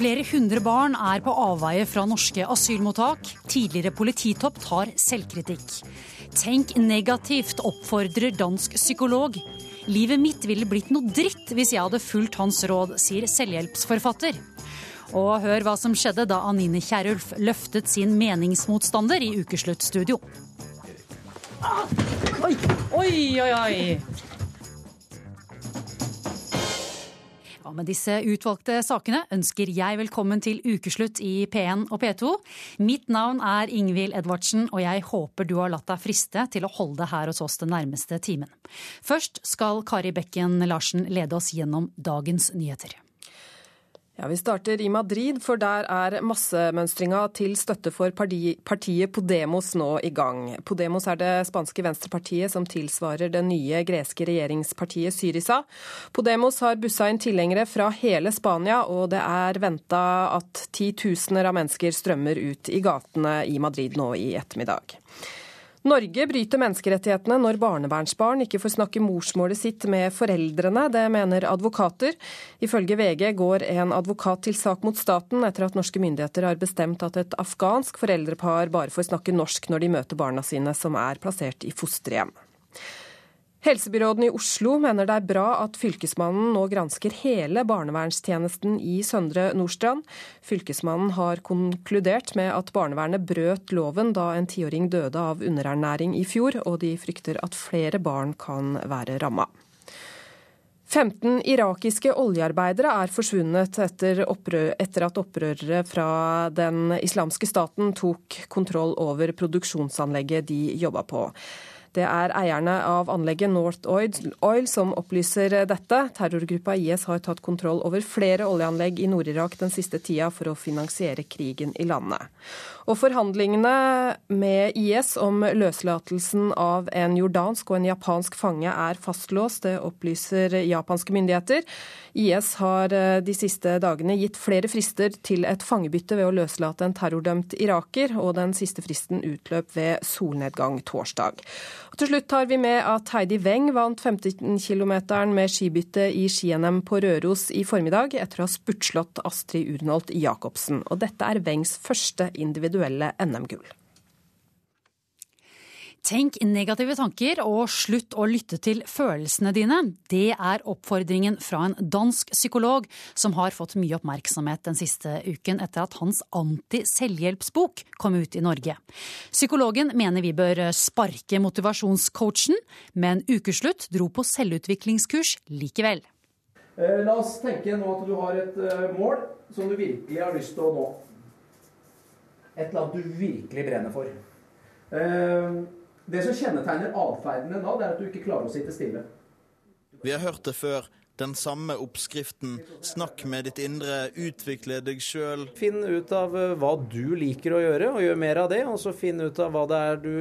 Flere hundre barn er på avveie fra norske asylmottak. Tidligere polititopp tar selvkritikk. Tenk negativt, oppfordrer dansk psykolog. Livet mitt ville blitt noe dritt hvis jeg hadde fulgt hans råd, sier selvhjelpsforfatter. Og hør hva som skjedde da Anine Kierulf løftet sin meningsmotstander i Ukesluttstudio. Ah, oi, oi, oi, oi. Og med disse utvalgte sakene ønsker jeg velkommen til ukeslutt i P1 og P2. Mitt navn er Ingvild Edvardsen, og jeg håper du har latt deg friste til å holde det her hos oss den nærmeste timen. Først skal Kari Bekken Larsen lede oss gjennom dagens nyheter. Ja, Vi starter i Madrid, for der er massemønstringa til støtte for partiet Podemos nå i gang. Podemos er det spanske venstrepartiet som tilsvarer det nye greske regjeringspartiet Syriza. Podemos har bussa inn tilhengere fra hele Spania, og det er venta at titusener av mennesker strømmer ut i gatene i Madrid nå i ettermiddag. Norge bryter menneskerettighetene når barnevernsbarn ikke får snakke morsmålet sitt med foreldrene. Det mener advokater. Ifølge VG går en advokat til sak mot staten etter at norske myndigheter har bestemt at et afghansk foreldrepar bare får snakke norsk når de møter barna sine som er plassert i fosterhjem. Helsebyråden i Oslo mener det er bra at Fylkesmannen nå gransker hele barnevernstjenesten i Søndre Nordstrand. Fylkesmannen har konkludert med at barnevernet brøt loven da en tiåring døde av underernæring i fjor, og de frykter at flere barn kan være ramma. 15 irakiske oljearbeidere er forsvunnet etter, opprør, etter, at opprørere fra den islamske staten tok kontroll over produksjonsanlegget de jobba på. Det er eierne av anlegget North Oil som opplyser dette. Terrorgruppa IS har tatt kontroll over flere oljeanlegg i Nord-Irak den siste tida for å finansiere krigen i landet. Og forhandlingene med IS om løslatelsen av en jordansk og en japansk fange er fastlåst, det opplyser japanske myndigheter. IS har eh, de siste dagene gitt flere frister til et fangebytte ved å løslate en terrordømt iraker, og den siste fristen utløp ved solnedgang torsdag. Og til slutt tar vi med at Heidi Weng vant 15 km med skibytte i ski-NM på Røros i formiddag, etter å ha spurtslått Astrid Urnholt Jacobsen. Og dette er Wengs første individuelle NM-gull. Tenk negative tanker og slutt å lytte til følelsene dine. Det er oppfordringen fra en dansk psykolog som har fått mye oppmerksomhet den siste uken etter at hans anti-selvhjelpsbok kom ut i Norge. Psykologen mener vi bør sparke motivasjonscoachen, men Ukeslutt dro på selvutviklingskurs likevel. Eh, la oss tenke nå at du har et eh, mål som du virkelig har lyst til å nå. Et eller annet du virkelig brenner for. Eh, det som kjennetegner atferden din da, det er at du ikke klarer å sitte stille. Vi har hørt det før. Den samme oppskriften. Snakk med ditt indre, utvikle deg sjøl. Finn ut av eh, hva du liker å gjøre, og gjør mer av det. Og så finn ut av hva det er du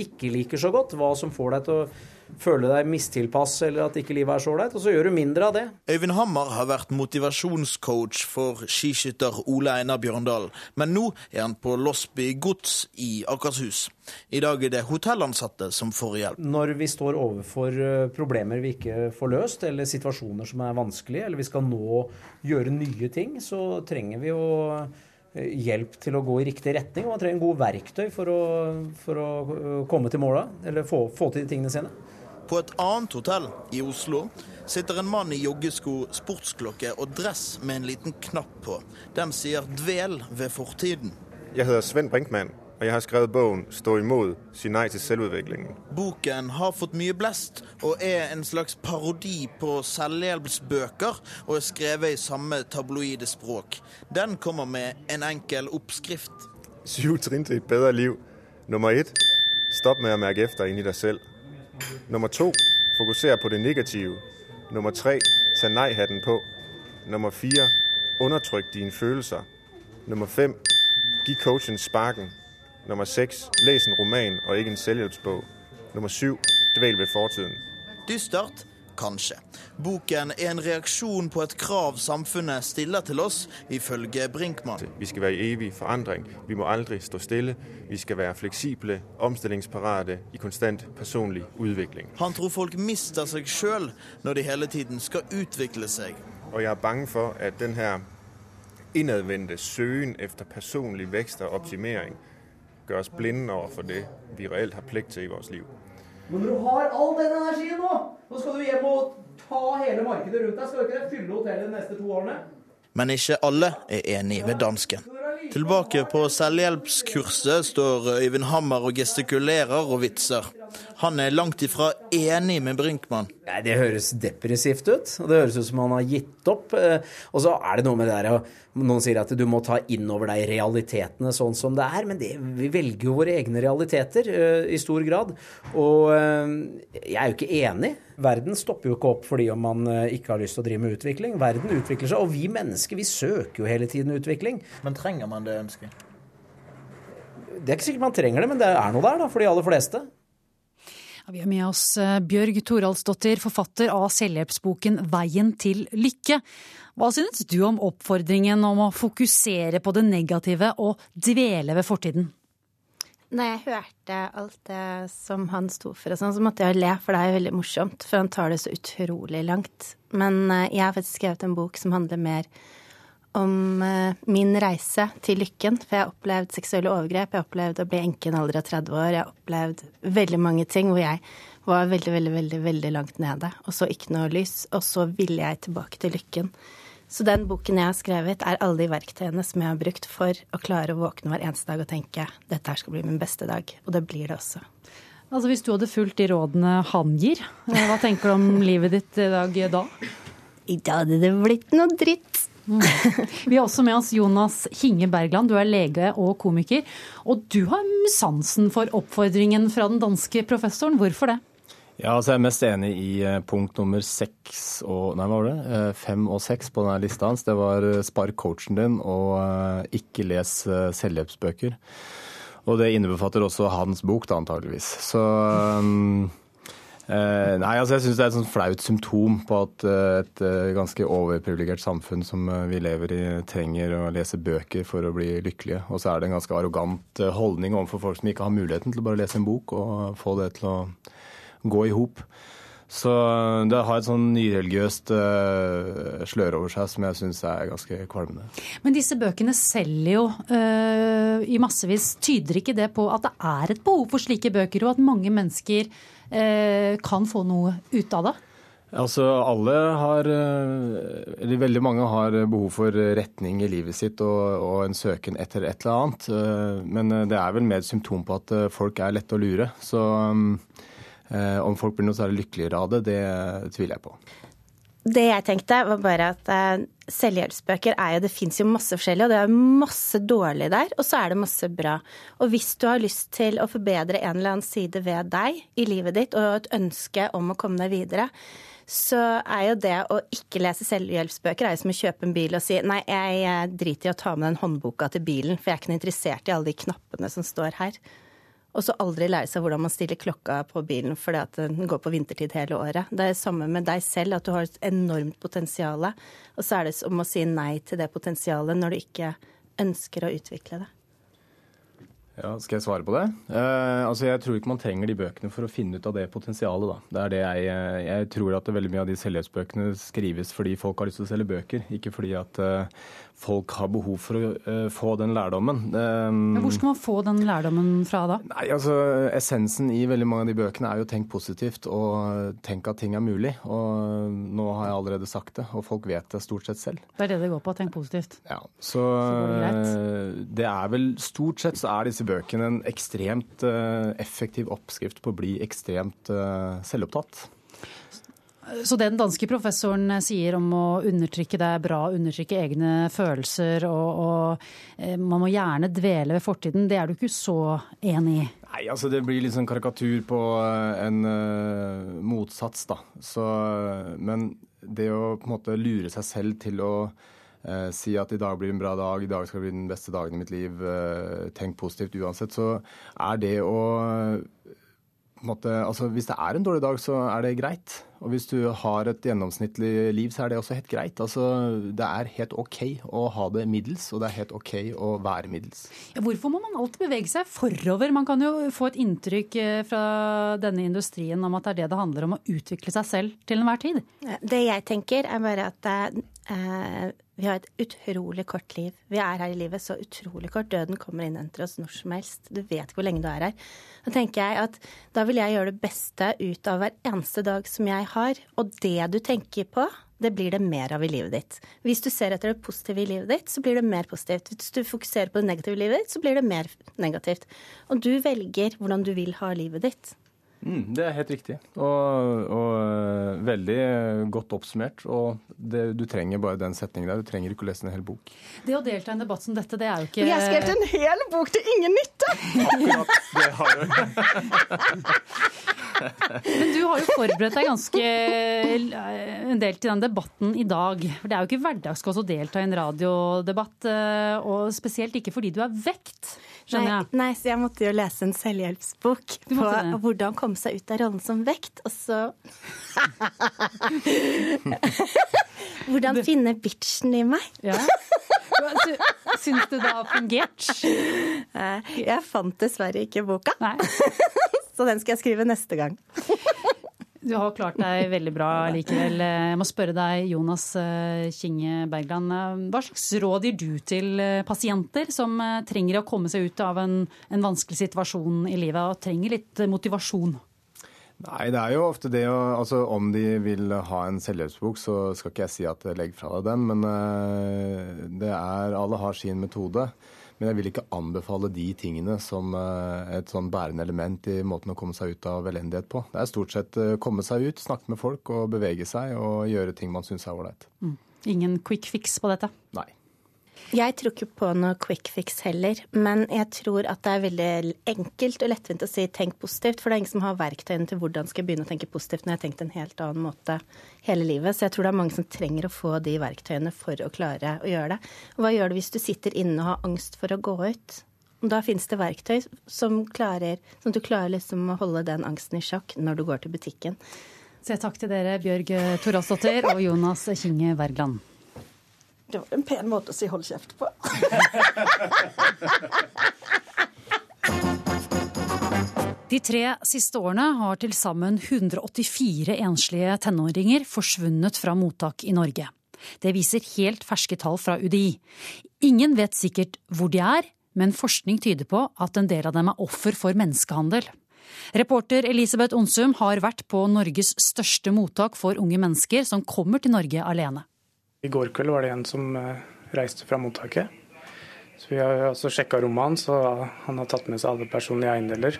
ikke liker så godt. Hva som får deg til å føle deg mistilpass eller at ikke livet er så ålreit, og så gjør du mindre av det. Øyvind Hammer har vært motivasjonscoach for skiskytter Ole Einar Bjørndal, men nå er han på Losby gods i Akershus. I dag er det hotellansatte som får hjelp. Når vi står overfor eh, problemer vi ikke får løst, eller situasjoner som er vanskelige, eller vi skal nå gjøre nye ting, så trenger vi å eh, hjelp til å gå i riktig retning. Og man trenger gode verktøy for å, for å eh, komme til måla, eller få, få til de tingene sine. På et annet hotell i Oslo sitter en mann i joggesko, sportsklokke og dress med en liten knapp på. Den sier 'dvel ved fortiden'. Jeg heter Sven Brinkmann, og jeg har skrevet boken 'Stå imot si nei til selvutviklingen'. Boken har fått mye blest, og er en slags parodi på selvhjelpsbøker, og er skrevet i samme tabloide språk. Den kommer med en enkel oppskrift. Syv trinn til et bedre liv. Nummer ett stopp med å merke etter inni deg selv. Nummer to, fokuser på det negative. Nummer tre, ta nej-hatten på. Nummer fire, undertryk dine følelser. Nummer fem, giv coachen sparken. Nummer seks, læs en roman og ikke en selvhjælpsbog. Nummer syv, dvæl ved fortiden. Dystert, Kanskje. Boken er en reaksjon på et krav samfunnet stiller til oss, ifølge Brinkmann. Vi skal være i evig forandring. Vi må aldri stå stille. Vi skal være fleksible, omstillingsparate i konstant personlig utvikling. Han tror folk mister seg sjøl når de hele tiden skal utvikle seg. Og jeg er bange for at denne innadvendte søgen efter personlig vekst og optimering gjør oss blinde overfor det vi reelt har plikt til i vårt liv. Men når du har all den energien nå, så skal du hjem og ta hele markedet rundt deg. Skal du ikke det? Fylle hotellet de neste to årene? Men ikke alle er enig med dansken. Tilbake på selvhjelpskurset står Øyvind Hammer og gestikulerer og vitser. Han er langt ifra enig med Brinkmann. Nei, Det høres depressivt ut. og Det høres ut som han har gitt opp. Eh, og så er det noe med det der Noen sier at du må ta inn over deg realitetene sånn som det er. Men det, vi velger jo våre egne realiteter uh, i stor grad. Og uh, jeg er jo ikke enig. Verden stopper jo ikke opp fordi om man ikke har lyst til å drive med utvikling. Verden utvikler seg, og vi mennesker vi søker jo hele tiden utvikling. Men trenger man det ønsket? Det er ikke sikkert man trenger det, men det er noe der da, for de aller fleste. Vi har med oss eh, Bjørg Toralsdottir, forfatter av selvhjelpsboken 'Veien til lykke'. Hva synes du om oppfordringen om å fokusere på det negative og dvele ved fortiden? Når jeg hørte alt det som han sto for, sånn, så måtte jeg le, for det er jo veldig morsomt. For han tar det så utrolig langt. Men eh, jeg har faktisk skrevet en bok som handler mer om eh, min reise til lykken. For jeg har opplevd seksuelle overgrep, jeg har opplevd å bli enke i en alder av 30 år. Jeg har opplevd veldig mange ting hvor jeg var veldig, veldig, veldig, veldig langt nede. Og så ikke noe lys. Og så ville jeg tilbake til lykken. Så den boken jeg har skrevet, er alle de verktøyene som jeg har brukt for å klare å våkne hver eneste dag og tenke dette her skal bli min beste dag. Og det blir det også. Altså Hvis du hadde fulgt de rådene han gir, eh, hva tenker du om livet ditt i dag da? I dag hadde det blitt noe dritt. Vi har også med oss Jonas Hinge Bergland, du er lege og komiker. Og du har sansen for oppfordringen fra den danske professoren. Hvorfor det? Ja, altså Jeg er mest enig i eh, punkt nummer seks og Nei, hva var det? Eh, fem og seks på denne lista hans. Det var eh, spark coachen din og ikke les selvhjelpsbøker. Og det innebefatter også hans bok, da, antageligvis. Så um, Eh, nei, altså jeg syns det er et sånt flaut symptom på at eh, et eh, ganske overprivilegert samfunn som vi lever i, trenger å lese bøker for å bli lykkelige. Og så er det en ganske arrogant holdning overfor folk som ikke har muligheten til å bare lese en bok og få det til å gå i hop. Så det har et sånn nyreligiøst uh, slør over seg som jeg syns er ganske kvalmende. Men disse bøkene selger jo uh, i massevis. Tyder ikke det på at det er et behov for slike bøker, og at mange mennesker kan få noe ut av det? Altså alle har, eller Veldig mange har behov for retning i livet sitt og, og en søken etter et eller annet. Men det er vel mer et symptom på at folk er lette å lure. Så Eh, om folk blir noe særlig lykkeligere av det, det tviler jeg på. Det jeg tenkte, var bare at uh, selvhjelpsbøker er jo Det fins jo masse forskjellig, og det er masse dårlig der, og så er det masse bra. Og hvis du har lyst til å forbedre en eller annen side ved deg i livet ditt, og et ønske om å komme deg videre, så er jo det å ikke lese selvhjelpsbøker er jo som å kjøpe en bil og si nei, jeg driter i å ta med den håndboka til bilen, for jeg er ikke noe interessert i alle de knappene som står her. Og så aldri lære seg hvordan man stiller klokka på bilen fordi at den går på vintertid hele året. Det er det samme med deg selv, at du har et enormt potensial. Og så er det som å si nei til det potensialet når du ikke ønsker å utvikle det. Ja, Skal jeg svare på det? Uh, altså Jeg tror ikke man trenger de bøkene for å finne ut av det potensialet. da. Det er det jeg, eh, jeg tror at veldig mye av de selvhjelpsbøkene skrives fordi folk har lyst til å selge bøker, ikke fordi at uh, folk har behov for å uh, få den lærdommen. Um, Hvor skal man få den lærdommen fra da? Nei, altså Essensen i veldig mange av de bøkene er jo tenk positivt og tenk at ting er mulig. Og nå har jeg allerede sagt det, og folk vet det stort sett selv. Det er det det går på, tenk positivt. Ja, så, så det, det er vel stort sett så er disse bøkene en ekstremt uh, effektiv oppskrift på å bli ekstremt uh, selvopptatt. Så det den danske professoren sier om å undertrykke det er bra, undertrykke egne følelser og, og eh, man må gjerne dvele ved fortiden, det er du ikke så enig i? Nei, altså det blir litt sånn karikatur på en uh, motsats, da. Så, men det å på en måte lure seg selv til å Eh, si at i dag blir en bra dag, i dag skal det bli den beste dagen i mitt liv. Eh, tenk positivt uansett. Så er det å måte, altså Hvis det er en dårlig dag, så er det greit. Og hvis du har et gjennomsnittlig liv, så er det også helt greit. Altså, det er helt OK å ha det middels, og det er helt OK å være middels. Ja, hvorfor må man alltid bevege seg forover? Man kan jo få et inntrykk eh, fra denne industrien om at det er det det handler om å utvikle seg selv til enhver tid. Det jeg tenker, er bare at eh, Vi har et utrolig kort liv. Vi er her i livet så utrolig kort. Døden kommer inn etter oss når som helst. Du vet ikke hvor lenge du er her. Da tenker jeg at da vil jeg gjøre det beste ut av hver eneste dag som jeg har. Og det du tenker på, det blir det mer av i livet ditt. Hvis du ser etter det positive i livet ditt, så blir det mer positivt. Hvis du fokuserer på det negative i livet ditt, så blir det mer negativt. Og du velger hvordan du vil ha livet ditt. Mm, det er helt riktig. Og, og uh, veldig godt oppsummert. Og det, du trenger bare den setningen der. Du trenger ikke å lese en hel bok. Det å delta i en debatt som dette, det er jo ikke jeg har skrevet en hel bok til ingen nytte! Akkurat. Det har du. Men du har jo forberedt deg ganske en del til den debatten i dag. For det er jo ikke hverdagskost å delta i en radiodebatt, eh, og spesielt ikke fordi du er vekt, skjønner Nei, jeg. nei, så jeg måtte jo lese en selvhjelpsbok på det. hvordan komme seg ut av rollen som vekt, og så Hvordan finne bitchen i meg. Ja. Syns du det har fungert? Eh, Jeg fant dessverre ikke boka, Nei. så den skal jeg skrive neste gang. Du har klart deg veldig bra likevel. Jeg må spørre deg, Jonas eh, Kinge Bergland. eh, Hva slags råd gir du til eh, pasienter som trenger å komme seg ut av en, en vanskelig situasjon i livet og trenger litt motivasjon? Nei, det er jo ofte det å Altså om de vil ha en selvhjelpsbok, så skal ikke jeg si at legg fra deg den, men det er Alle har sin metode. Men jeg vil ikke anbefale de tingene som eh, et sånn bærende element i måten å komme seg ut av elendighet på. Det er stort sett eh, komme seg ut, snakke med folk og bevege seg og gjøre ting man syns er ålreit. Ingen quick fix på dette? Nei. Jeg tror ikke på noe quick fix heller, men jeg tror at det er veldig enkelt og lettvint å si tenk positivt, for det er ingen som har verktøyene til hvordan skal jeg begynne å tenke positivt når jeg har tenkt en helt annen måte hele livet. Så jeg tror det er mange som trenger å få de verktøyene for å klare å gjøre det. Og hva gjør du hvis du sitter inne og har angst for å gå ut? Da finnes det verktøy som klarer, sånn at du klarer liksom å holde den angsten i sjakk når du går til butikken. Så takk til dere, Bjørg Toralsdottir og Jonas Kinge Wergeland. Det var en pen måte å si hold kjeft på. De tre siste årene har til sammen 184 enslige tenåringer forsvunnet fra mottak i Norge. Det viser helt ferske tall fra UDI. Ingen vet sikkert hvor de er, men forskning tyder på at en del av dem er offer for menneskehandel. Reporter Elisabeth Onsum har vært på Norges største mottak for unge mennesker som kommer til Norge alene. I går kveld var det en som eh, reiste fra mottaket. Så Vi har også sjekka rommet hans, og han har tatt med seg alle personlige eiendeler.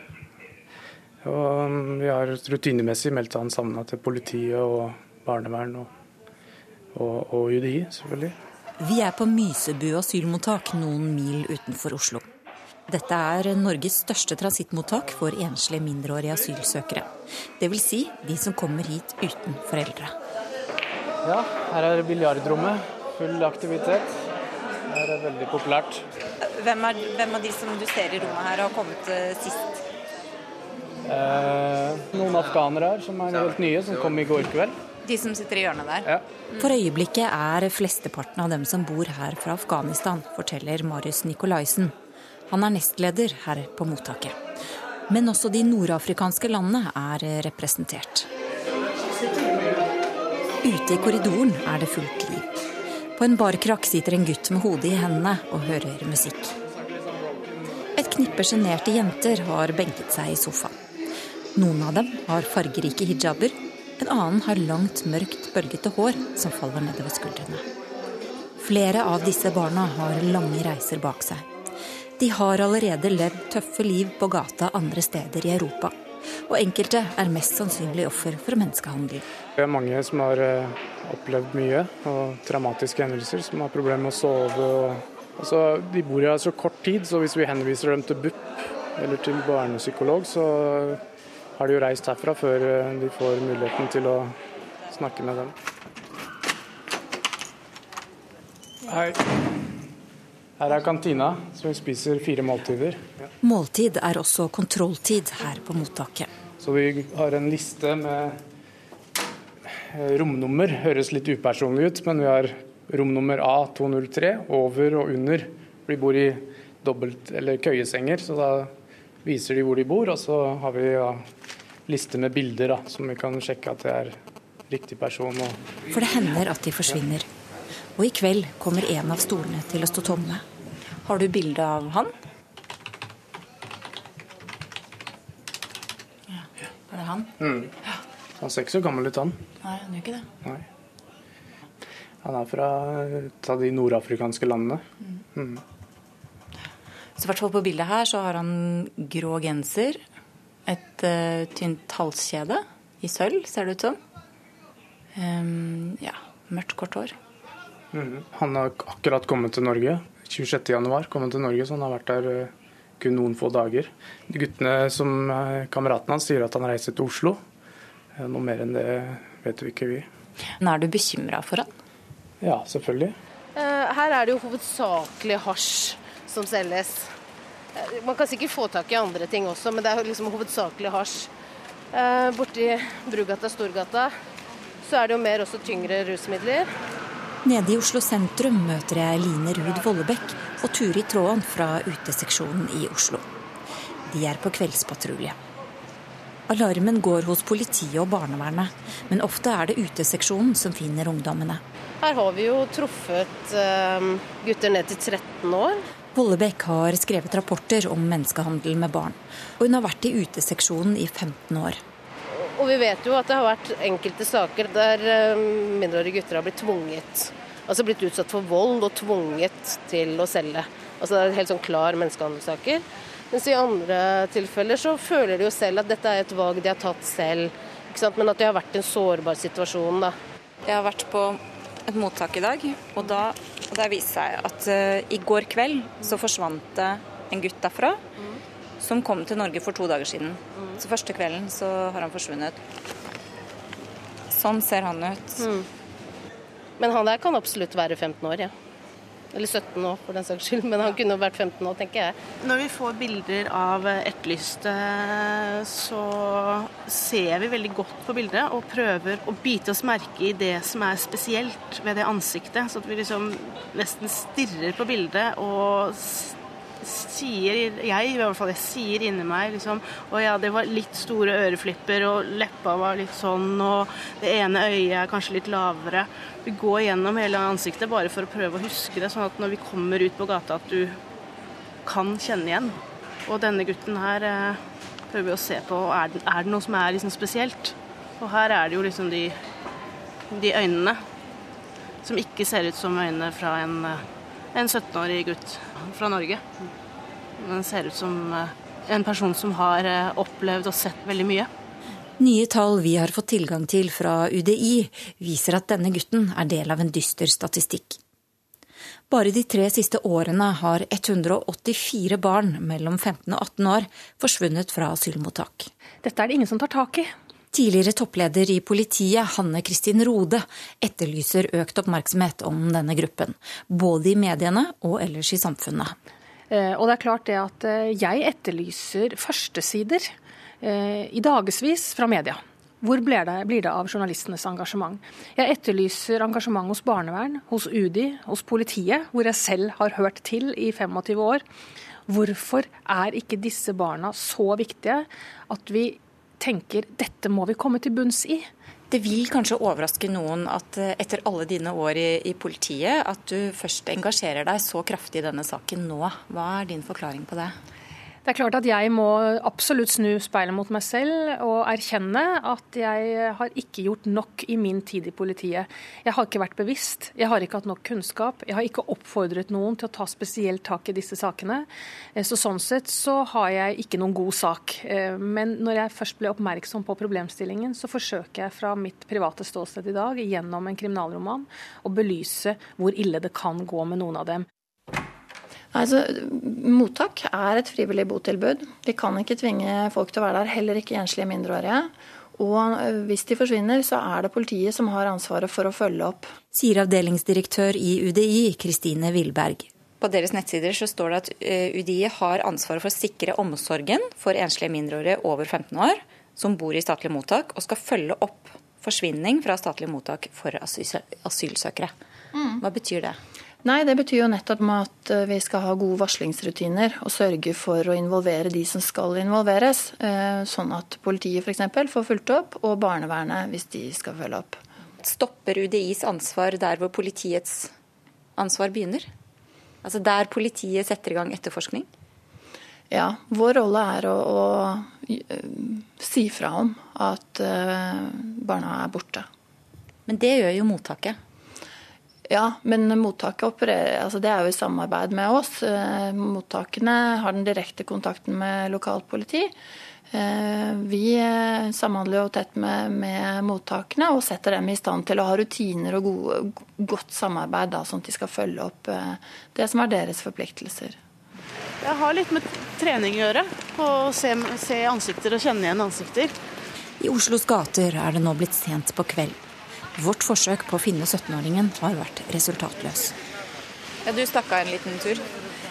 Og mm, vi har rutinemessig meldt han savna til politiet og barnevern og, og, og UDI, selvfølgelig. Vi er på Mysebu asylmottak noen mil utenfor Oslo. Dette er Norges største transittmottak for enslige mindreårige asylsøkere. Dvs. Si de som kommer hit uten foreldre. Ja, her er biljardrommet. Full aktivitet. Her er det veldig populært. Hvem, av de som du ser i rommet her har kommet eh, sist? Eh, noen afghanere her som er helt nye, som kom i går kveld. De som sitter i hjørnet der? Ja. For øyeblikket er flesteparten av dem som bor her fra Afghanistan, forteller Marius Nikolaisen. Han er nestleder her på mottaket. Men også de nordafrikanske landene er representert. Ute i korridoren er det fullt liv. På en barkrakk sitter en gutt med hodet i hendene og hører musikk. Et knippe sjenerte jenter har benket seg i sofaen. Noen av dem har fargerike hijaber, en annen har langt, mørkt, bølgete hår som faller nedover skuldrene. Flere av disse barna har lange reiser bak seg. De har allerede levd tøffe liv på gata andre steder i Europa. Og enkelte er mest sannsynlig offer for menneskehandel. Det er mange som har eh, opplevd mye og traumatiske hendelser, som har problemer med å sove. Og, altså, de bor her så kort tid, så hvis vi henviser dem til BUP eller til barnepsykolog, så har de jo reist herfra før eh, de får muligheten til å snakke med dem. Hei. Her er kantina, så vi spiser fire måltider. Måltid er også kontrolltid her på mottaket. Så vi har en liste med eh, romnummer. Høres litt upersonlig ut, men vi har romnummer A203 over og under. De bor i dobbelt- eller køyesenger, så da viser de hvor de bor. Og så har vi ja, liste med bilder, da, som vi kan sjekke at det er riktig person. Og For det hender at de forsvinner. Og i kveld kommer en av stolene til å stå tomme. Har du bilde av han? Ja. Er det han? Mm. Han ser ikke så gammel ut, han. Nei, han gjør ikke det. Nei. Han er fra et av de nordafrikanske landene. Mm. Så hvert fall på bildet her så har han grå genser, et uh, tynt halskjede i sølv, ser det ut som. Um, ja, mørkt, kort hår. Mm. Han har akkurat kommet til Norge. 26.1 kommet til Norge, så han har vært der uh, kun noen få dager. De guttene som uh, kameraten hans sier at han reiser til Oslo. noe mer enn det vet vi ikke, vi. Men er du bekymra for han? Ja, selvfølgelig. Her er det jo hovedsakelig hasj som selges. Man kan sikkert få tak i andre ting også, men det er liksom hovedsakelig hasj. Borti Brugata, Storgata, så er det jo mer også tyngre rusmidler. Nede i Oslo sentrum møter jeg Line Ruud Vollebekk og Turi Tråen fra uteseksjonen i Oslo. De er på kveldspatrulje. Alarmen går hos politiet og barnevernet, men ofte er det uteseksjonen som finner ungdommene. Her har vi jo truffet gutter ned til 13 år. Vollebekk har skrevet rapporter om menneskehandel med barn, og hun har vært i uteseksjonen i 15 år. Og vi vet jo at det har vært enkelte saker der mindreårige gutter har blitt tvunget. Altså blitt utsatt for vold og tvunget til å selge. Altså det er helt sånn klar menneskehandelssaker. Mens i andre tilfeller så føler de jo selv at dette er et valg de har tatt selv. Men at de har vært i en sårbar situasjon, da. Jeg har vært på et mottak i dag, og da og det viser seg at uh, i går kveld så forsvant det en gutt derfra mm. Som kom til Norge for to dager siden. Mm. Så første kvelden så har han forsvunnet. Sånn ser han ut. Mm. Men han der kan absolutt være 15 år, ja. Eller 17 år, for den saks skyld. Men han kunne vært 15 år, tenker jeg. Når vi får bilder av etterlyste, så ser vi veldig godt på bildet og prøver å bite oss merke i det som er spesielt ved det ansiktet. Så at vi liksom nesten stirrer på bildet og sier jeg i hvert fall, jeg sier inni meg liksom Å ja, det var litt store øreflipper, og leppa var litt sånn, og det ene øyet er kanskje litt lavere. Vi går gjennom hele ansiktet bare for å prøve å huske det, sånn at når vi kommer ut på gata, at du kan kjenne igjen. Og denne gutten her eh, prøver vi å se på. Er det, er det noe som er liksom spesielt? Og her er det jo liksom de, de øynene som ikke ser ut som øynene fra en, en 17-årig gutt fra Norge. Den ser ut som en person som har opplevd og sett veldig mye. Nye tall vi har fått tilgang til fra UDI, viser at denne gutten er del av en dyster statistikk. Bare de tre siste årene har 184 barn mellom 15 og 18 år forsvunnet fra asylmottak. Dette er det ingen som tar tak i. Tidligere toppleder i politiet, Hanne Kristin Rode, etterlyser økt oppmerksomhet om denne gruppen. Både i mediene og ellers i samfunnet. Og det er klart det at jeg etterlyser førstesider i dagevis fra media. Hvor blir det, blir det, av journalistenes engasjement? Jeg etterlyser engasjement hos barnevern, hos UDI, hos politiet, hvor jeg selv har hørt til i 25 år. Hvorfor er ikke disse barna så viktige at vi tenker dette må vi komme til bunns i? Det vil kanskje overraske noen at etter alle dine år i, i, politiet, at du først engasjerer deg så kraftig i denne saken nå. Hva er din forklaring på det? Det er klart at jeg må absolutt snu speilet mot meg selv og erkjenne at jeg har ikke gjort nok i min tid i politiet. Jeg har ikke vært bevisst, jeg har ikke hatt nok kunnskap. Jeg har ikke oppfordret noen til å ta spesielt tak i disse sakene. Så sånn sett så har jeg ikke noen god sak. Men når jeg først ble oppmerksom på problemstillingen, så forsøker jeg fra mitt private ståsted i dag gjennom en kriminalroman å belyse hvor ille det kan gå med noen av dem. Altså, Mottak er et frivillig botilbud. Vi kan ikke tvinge folk til å være der, heller ikke enslige mindreårige. Og hvis de forsvinner, så er det politiet som har ansvaret for å følge opp. Sier avdelingsdirektør i UDI, Kristine Wilberg. På deres nettsider så står det at UDI har ansvaret for å sikre omsorgen for enslige mindreårige over 15 år som bor i statlige mottak, og skal følge opp forsvinning fra statlige mottak for asylsøkere. Hva betyr det? Nei, Det betyr jo nettopp at vi skal ha gode varslingsrutiner og sørge for å involvere de som skal involveres. Sånn at politiet f.eks. får fulgt opp, og barnevernet hvis de skal følge opp. Stopper UDIs ansvar der hvor politiets ansvar begynner? Altså der politiet setter i gang etterforskning? Ja, vår rolle er å, å si fra om at barna er borte. Men det gjør jo mottaket? Ja, men mottaket opererer, altså det er jo i samarbeid med oss. Uh, mottakene har den direkte kontakten med lokalt politi. Uh, vi samhandler jo tett med, med, mottakene og setter dem i stand til å ha rutiner og gode, godt samarbeid, da, sånn at de skal følge opp det som er deres forpliktelser. Jeg har litt med trening å gjøre. Å se, se, ansikter og kjenne igjen ansikter. I Oslos gater er det nå blitt sent på kveld. Vårt forsøk på å finne 17-åringen har vært resultatløs. Ja, du stakk av en liten tur?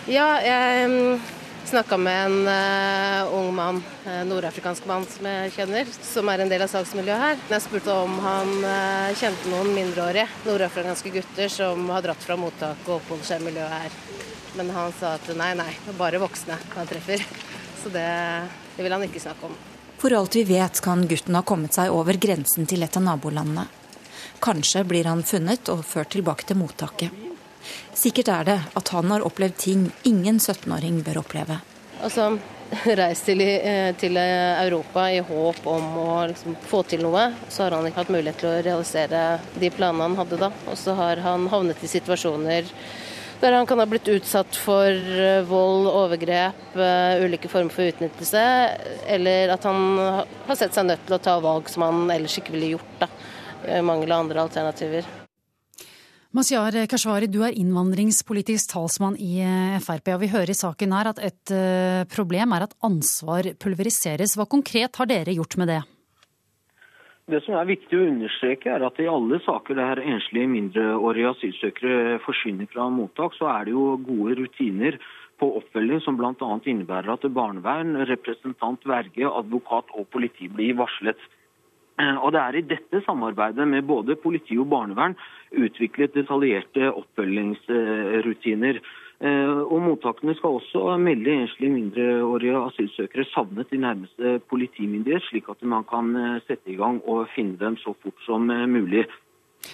Ja, jeg um, snakka med en uh, ung mann, uh, nordafrikansk mann som jeg kjenner, som er en del av saksmiljøet her. Jeg spurte om han uh, kjente noen mindreårige nordafrikanske gutter som har dratt fra mottak og oppholder seg i miljøet her. Men han sa at nei, nei, bare voksne han treffer. Så det, det vil han ikke snakke om. For alt vi vet kan gutten ha kommet seg over grensen til et av nabolandene. Kanskje blir han funnet og ført tilbake til mottaket. Sikkert er det at han har opplevd ting ingen 17-åring bør oppleve. Altså, reist til, eh, til, Europa i håp om å liksom få til noe. Så har han ikke hatt mulighet til å realisere de planene han hadde da. Og så har han havnet i situasjoner der han kan ha blitt utsatt for eh, vold, overgrep, eh, ulike former for utnyttelse, eller at han har sett seg nødt til å ta valg som han ellers ikke ville gjort. da, Mangel av andre alternativer. Mazyar Keshvari, du er innvandringspolitisk talsmann i eh, Frp. og Vi hører i saken her at et problem er at ansvar pulveriseres. Hva konkret har dere gjort med det? Det som er viktig å understreke, er at i alle saker der enslige mindreårige asylsøkere forsvinner fra mottak, så er det jo gode rutiner på oppfølging som bl.a. innebærer at barnevern, representant, verge, advokat og politi blir varslet. Eh, og Det er i dette samarbeidet med både politi og barnevern utviklet detaljerte oppfølgingsrutiner. Eh, og Mottakene skal også melde enslige mindreårige asylsøkere savnet til nærmeste politimyndighet, slik at man kan eh, sette i gang og finne dem så fort som mulig.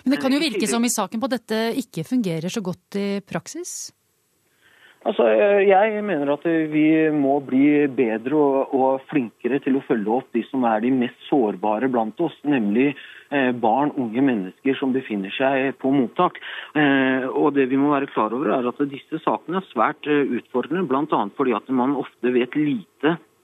Men det kan jo virke som i saken på dette ikke fungerer så godt i praksis? Altså, Jeg mener at vi må bli bedre og, og, flinkere til å følge opp de som er de mest sårbare blant oss, nemlig eh, barn, unge mennesker som befinner seg på mottak. Eh, og det vi må være klar over er at Disse sakene er svært eh, utfordrende, bl.a. fordi at man ofte vet lite Eh,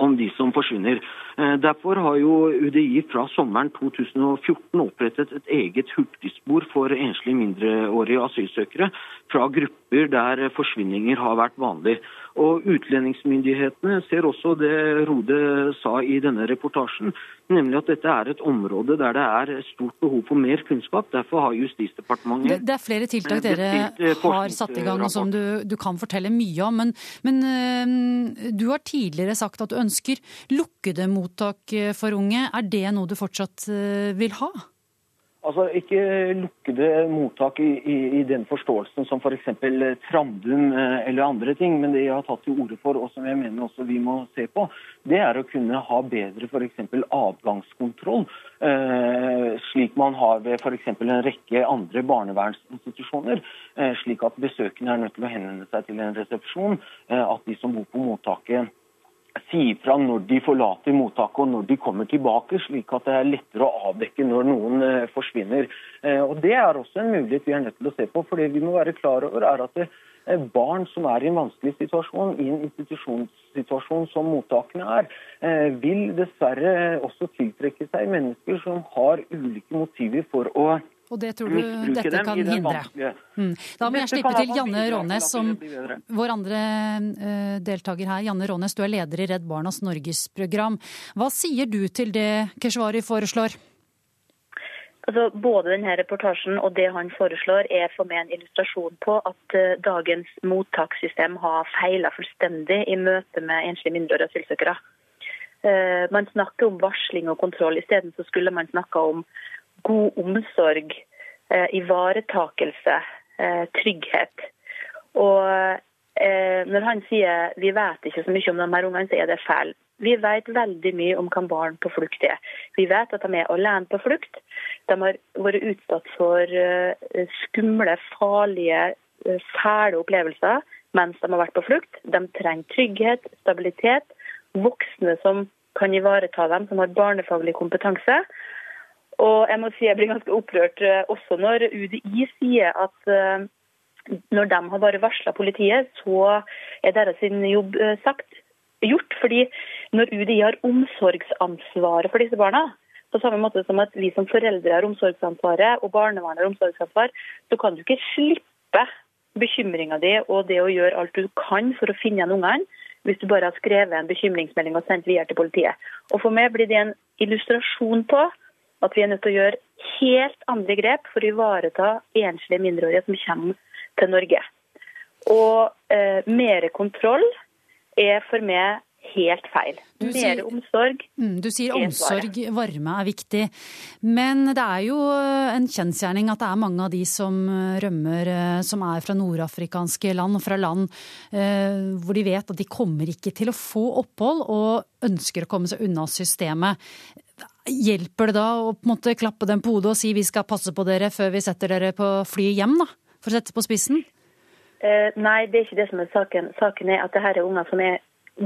om de som forsvinner. Eh, derfor har jo UDI fra sommeren 2014 opprettet et eget hurtigspor for enslige mindreårige asylsøkere fra grupper der forsvinninger har vært vanlig. Og Utlendingsmyndighetene ser også det Rode sa i denne reportasjen, nemlig at dette er et område der det er stort behov for mer kunnskap. Derfor har Justisdepartementet Det, det er flere tiltak dere eh, har satt i gang og som du, du kan fortelle mye om. Men, men øh, du har tidligere sagt at du ønsker lukkede mottak for unge. Er det noe du fortsatt vil ha? Altså, Ikke lukkede mottak i, i, i den forståelsen som f.eks. For Trandum eh, eller andre ting. Men det jeg har tatt til orde for, og som jeg mener også vi må se på, det er å kunne ha bedre f.eks. avgangskontroll. Eh, slik man har ved f.eks. en rekke andre barnevernsinstitusjoner. Eh, slik at besøkende er nødt til å henvende seg til en resepsjon. Eh, at de som bor på mottaket si fra når de forlater mottaket og når de kommer tilbake, slik at det er lettere å avdekke når noen eh, forsvinner. Eh, og Det er også en mulighet vi er nødt til å se på. for det vi må være klar over er at eh, barn som er i en vanskelig situasjon, i en institusjonssituasjon som mottakene er, vil dessverre også tiltrekke seg mennesker som har ulike motiver for å og det tror du dette kan hindre? Mm. Da må jeg slippe til Janne Rånes, som vår andre uh, deltaker her. Janne Rånes, du er leder i Redd Barnas Norgesprogram. Hva sier du til det Keshvari foreslår? Altså, både denne reportasjen og det han foreslår, er for meg en illustrasjon på at uh, dagens mottakssystem har feila fullstendig i møte med enslige mindreårige asylsøkere. Uh, man snakker om varsling og kontroll, isteden skulle man snakke om god omsorg, eh, ivaretakelse, eh, trygghet. Og Eh, når han sier vi vet ikke så mye om de her ungene, så er det feil. Vi vet veldig mye om hva barn på flukt er. Vi vet at de er alene på flukt. De har vært utsatt for skumle, farlige, fæle opplevelser mens de har vært på flukt. De trenger trygghet, stabilitet, voksne som kan ivareta dem, som har barnefaglig kompetanse. Og jeg må si jeg blir ganske opprørt eh, også når UDI sier at eh, når de har bare varsla politiet, så er deres jobb eh, sagt gjort. Fordi når UDI har omsorgsansvaret for disse barna, på samme måte som at vi som foreldre har omsorgsansvaret og barnevernet har omsorgsansvar, så kan du ikke slippe bekymringa di og det å gjøre alt du kan for å finne igjen ungene, hvis du bare har skrevet en bekymringsmelding og sendt videre til politiet. Og For meg blir det en illustrasjon på at vi er nødt til å gjøre helt andre grep for å ivareta enslige mindreårige som kommer til Norge. Og eh, mer kontroll er for meg helt feil. Du Mer sier- omsorg. Mm, du sier er omsorg, varme er viktig. Men det er jo en kjensgjerning at det er mange av de som rømmer, eh, som er fra nordafrikanske land og fra land eh, hvor de vet at de kommer ikke til å få opphold og ønsker å komme seg unna systemet. Hjelper det da å på en måte klappe dem på hodet og si vi skal passe på dere før vi setter dere på flyet hjem, da? For å sette på spissen? Eh, nei, det er ikke det som er saken. Saken er at det her er unger som er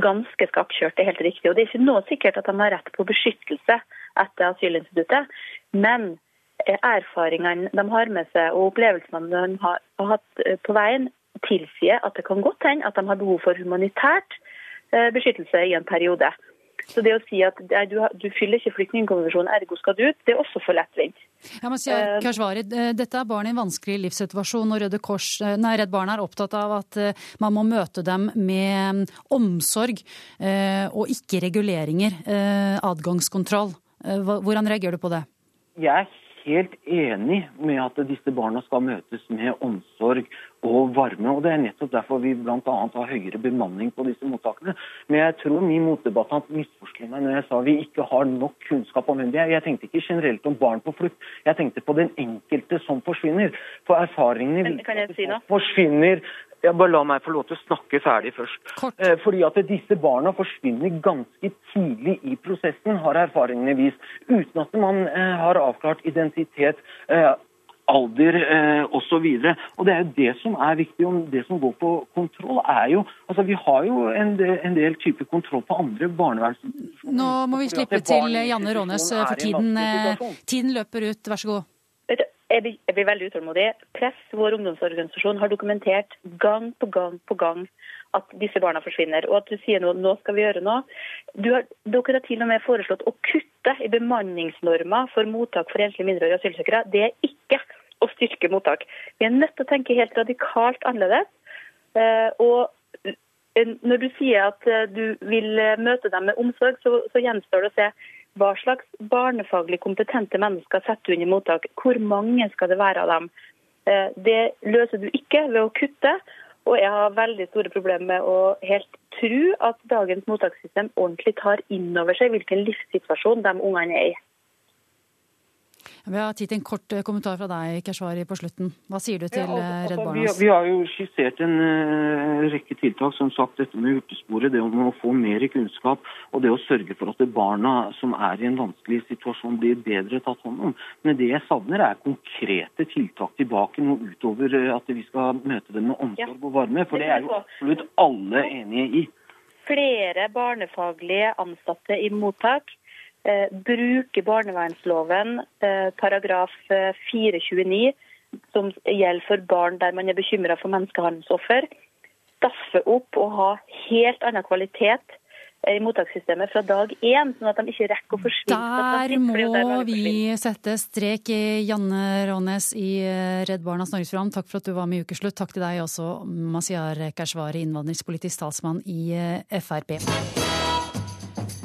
ganske skakkjørte, det helt riktig. Og det er ikke nå sikkert at de har rett på beskyttelse etter asylinstituttet. Men eh, erfaringene de har med seg og opplevelsene de har, har hatt eh, på veien, tilsier at det kan godt hende at de har behov for humanitært eh, beskyttelse i en periode. Så det å si at du, du fyller ikke flyktningkonvensjonen, ergo skal du ut, det er også for lettvint. Jeg må si, sier Kashvari, eh, Dette er barn i en vanskelig livssituasjon, og Røde Kors, eh, nei, Redd Barna er opptatt av at eh, man må møte dem med mm, omsorg eh, og ikke reguleringer. eh, Adgangskontroll. Eh, Hvordan reagerer du på det? Jeg er helt enig med at disse barna skal møtes med omsorg og varme. og Det er nettopp derfor vi bl.a. har høyere bemanning på disse mottakene. Men jeg tror min motdebattant misforsto meg når jeg sa vi ikke har nok kunnskap om hvem de er. Jeg tenkte ikke generelt om barn på flukt, jeg tenkte på den enkelte som forsvinner. For erfaringene Men kan jeg forsvinner ja, bare La meg få lov til å snakke ferdig først. Eh, fordi at disse barna forsvinner ganske tidlig i prosessen, har erfaringene vist. Uten at man eh, har avklart identitet, eh, alder eh, osv. Og det er jo det som er viktig. og Det som går på kontroll, er jo altså Vi har jo en del, en del type kontroll på andre barneverns... Nå må vi slippe til Janne Rånes, for tiden, tiden løper ut. Vær så god. Jeg blir, veldig utålmodig. Press, vår ungdomsorganisasjon, har dokumentert gang på gang på gang at disse barna forsvinner. Og at du sier noe, nå skal vi gjøre noe. Har, dere har til og med foreslått å kutte i bemanningsnormer for mottak for enslige mindreårige asylsøkere. Det er ikke å styrke mottak. Vi er nødt til å tenke helt radikalt annerledes. Eh, og eh, når du sier at eh, du vil møte dem med omsorg, så, så gjenstår det å se hva slags barnefaglig kompetente mennesker setter du inn i mottak. Hvor mange skal det være av dem? Eh, Det løser du ikke ved å kutte. Og jeg har veldig store problemer med å helt tro at dagens mottakssystem ordentlig tar inn over seg hvilken livssituasjon de ungene er i. Vi har tid til en kort eh, kommentar fra deg, Keshvari, på slutten. Hva sier du til Ja, altså, Redd altså, vi, Barnas? vi har jo skissert en uh, rekke tiltak. Som sagt, dette med hurtigsporet, det om å få mer kunnskap og det å sørge for at det barna som er i en vanskelig situasjon, blir bedre tatt hånd om. Men det jeg savner, er konkrete tiltak tilbake, noe utover at vi skal møte dem med omsorg og varme. For det er jo absolutt alle enige i. flere barnefaglige ansatte i mottak. Eh, bruke barnevernsloven eh, paragraf eh, 429, som gjelder for barn der man er bekymra for menneskehandelsoffer. Staffe opp og ha helt annen kvalitet eh, i mottakssystemet fra dag én, sånn at de ikke rekker å forsvinne. Der er må vi sette strek. Janne Rånes i eh, Redd Barnas Norgesprogram, takk for at du var med i Ukeslutt. Takk til deg også, Masiar Keshvari, innvandringspolitisk talsmann i eh, Frp.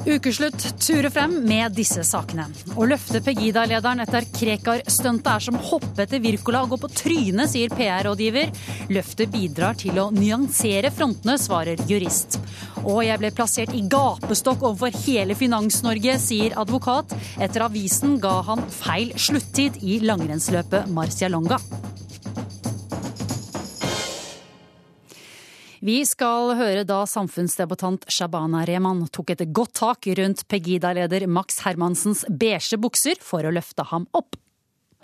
Ukeslutt turer frem med disse sakene. Å løfte Pegida-lederen etter Krekar-stuntet er som hoppe etter Wirkola og gå på trynet, sier PR-rådgiver. Løftet bidrar til å nyansere frontene, svarer jurist. Og jeg ble plassert i gapestokk overfor hele Finans-Norge, sier advokat, etter avisen ga han feil sluttid i langrennsløpet Marcialonga. Vi skal høre da samfunnsdebattant Shabana Rehman tok et godt tak rundt Pegida-leder Max Hermansens beige bukser for å løfte ham opp.